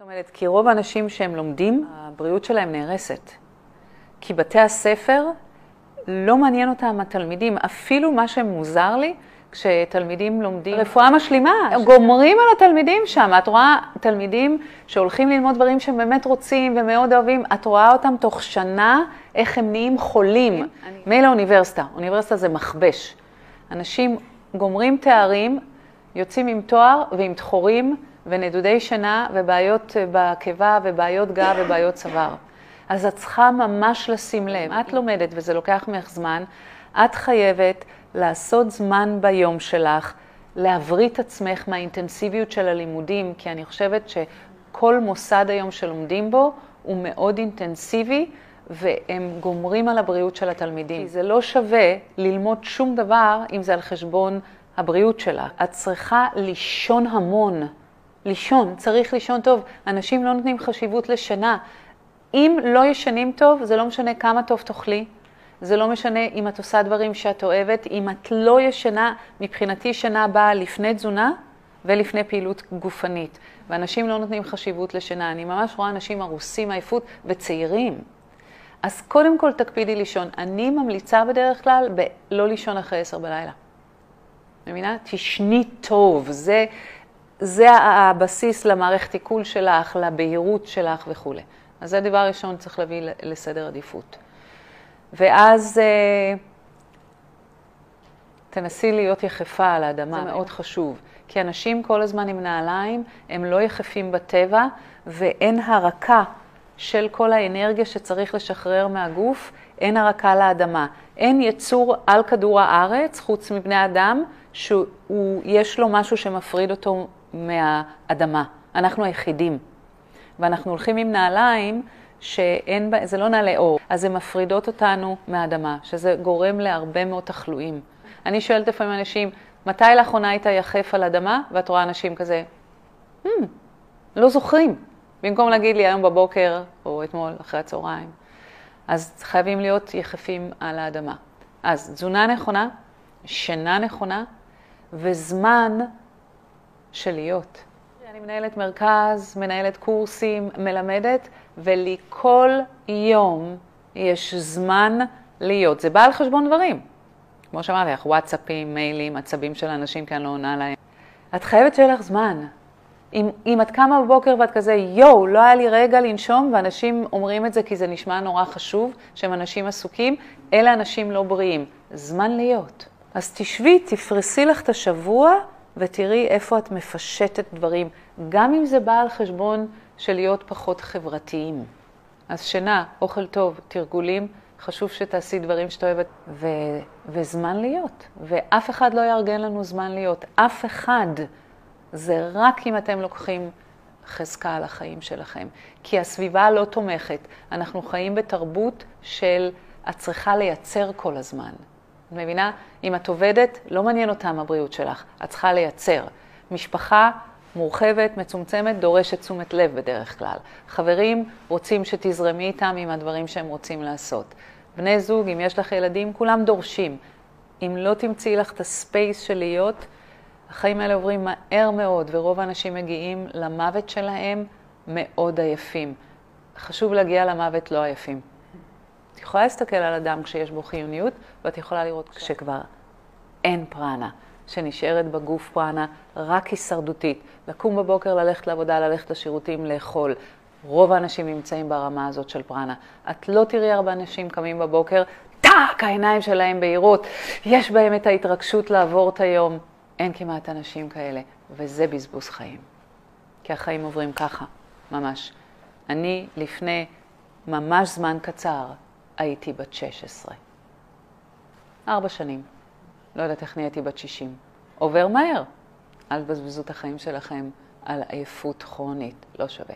זאת אומרת, כי רוב האנשים שהם לומדים, הבריאות שלהם נהרסת. כי בתי הספר, לא מעניין אותם התלמידים, אפילו מה שמוזר לי, כשתלמידים לומדים רפואה משלימה, הם גומרים על התלמידים שם. את רואה תלמידים שהולכים ללמוד דברים שהם באמת רוצים ומאוד אוהבים, את רואה אותם תוך שנה, איך הם נהיים חולים. מילא אוניברסיטה, אוניברסיטה זה מכבש. אנשים גומרים תארים, יוצאים עם תואר ועם דחורים ונדודי שינה ובעיות בקיבה ובעיות גב ובעיות צוואר. אז את צריכה ממש לשים לב. את לומדת וזה לוקח ממך זמן, את חייבת לעשות זמן ביום שלך, להבריא את עצמך מהאינטנסיביות של הלימודים, כי אני חושבת שכל מוסד היום שלומדים בו הוא מאוד אינטנסיבי, והם גומרים על הבריאות של התלמידים. זה לא שווה ללמוד שום דבר אם זה על חשבון הבריאות שלה. את צריכה לישון המון. לישון, צריך לישון טוב. אנשים לא נותנים חשיבות לשינה. אם לא ישנים טוב, זה לא משנה כמה טוב תאכלי, זה לא משנה אם את עושה דברים שאת אוהבת, אם את לא ישנה, מבחינתי שינה באה לפני תזונה ולפני פעילות גופנית. ואנשים לא נותנים חשיבות לשינה. אני ממש רואה אנשים הרוסים מעייפות וצעירים. אז קודם כל תקפידי לישון. אני ממליצה בדרך כלל בלא לישון אחרי עשר בלילה. מבינה? תשני טוב. זה, זה הבסיס למערכת עיכול שלך, לבהירות שלך וכולי. אז זה דבר ראשון צריך להביא לסדר עדיפות. ואז אה, תנסי להיות יחפה על האדמה, זה מאוד חשוב. כי אנשים כל הזמן עם נעליים, הם לא יחפים בטבע, ואין הרקה של כל האנרגיה שצריך לשחרר מהגוף, אין הרקה לאדמה. אין יצור על כדור הארץ, חוץ מבני אדם, שיש לו משהו שמפריד אותו מהאדמה. אנחנו היחידים. ואנחנו הולכים עם נעליים שאין בה, זה לא נעלי אור, אז הן מפרידות אותנו מהאדמה, שזה גורם להרבה מאוד תחלואים. אני שואלת לפעמים אנשים, מתי לאחרונה היית יחף על אדמה? ואת רואה אנשים כזה, hmm, לא זוכרים. במקום להגיד לי היום בבוקר או אתמול אחרי הצהריים. אז חייבים להיות יחפים על האדמה. אז תזונה נכונה, שינה נכונה וזמן של להיות. אני מנהלת מרכז, מנהלת קורסים, מלמדת, ולי כל יום יש זמן להיות. זה בא על חשבון דברים. כמו שאמרתי לך, וואטסאפים, מיילים, עצבים של אנשים כי אני לא עונה להם. את חייבת שיהיה לך זמן. אם, אם את קמה בבוקר ואת כזה, יואו, לא היה לי רגע לנשום, ואנשים אומרים את זה כי זה נשמע נורא חשוב, שהם אנשים עסוקים, אלה אנשים לא בריאים. זמן להיות. אז תשבי, תפרסי לך את השבוע ותראי איפה את מפשטת דברים, גם אם זה בא על חשבון של להיות פחות חברתיים. אז שינה, אוכל טוב, תרגולים, חשוב שתעשי דברים שאת אוהבת, ו... וזמן להיות. ואף אחד לא יארגן לנו זמן להיות. אף אחד. זה רק אם אתם לוקחים חזקה על החיים שלכם. כי הסביבה לא תומכת. אנחנו חיים בתרבות של את צריכה לייצר כל הזמן. את מבינה? אם את עובדת, לא מעניין אותם הבריאות שלך, את צריכה לייצר. משפחה מורחבת, מצומצמת, דורשת תשומת לב בדרך כלל. חברים רוצים שתזרמי איתם עם הדברים שהם רוצים לעשות. בני זוג, אם יש לך ילדים, כולם דורשים. אם לא תמצאי לך את הספייס של להיות, החיים האלה עוברים מהר מאוד, ורוב האנשים מגיעים למוות שלהם מאוד עייפים. חשוב להגיע למוות לא עייפים. את יכולה להסתכל על אדם כשיש בו חיוניות, ואת יכולה לראות כשכבר אין פרנה, שנשארת בגוף פרנה רק הישרדותית. לקום בבוקר, ללכת לעבודה, ללכת לשירותים, לאכול. רוב האנשים נמצאים ברמה הזאת של פרנה. את לא תראי הרבה אנשים קמים בבוקר, טאק, העיניים שלהם בהירות, יש בהם את ההתרגשות לעבור את היום. אין כמעט אנשים כאלה, וזה בזבוז חיים. כי החיים עוברים ככה, ממש. אני לפני ממש זמן קצר הייתי בת 16. ארבע שנים. לא יודעת איך נהייתי בת 60. עובר מהר. אל תבזבזו את החיים שלכם על עייפות כרונית, לא שווה.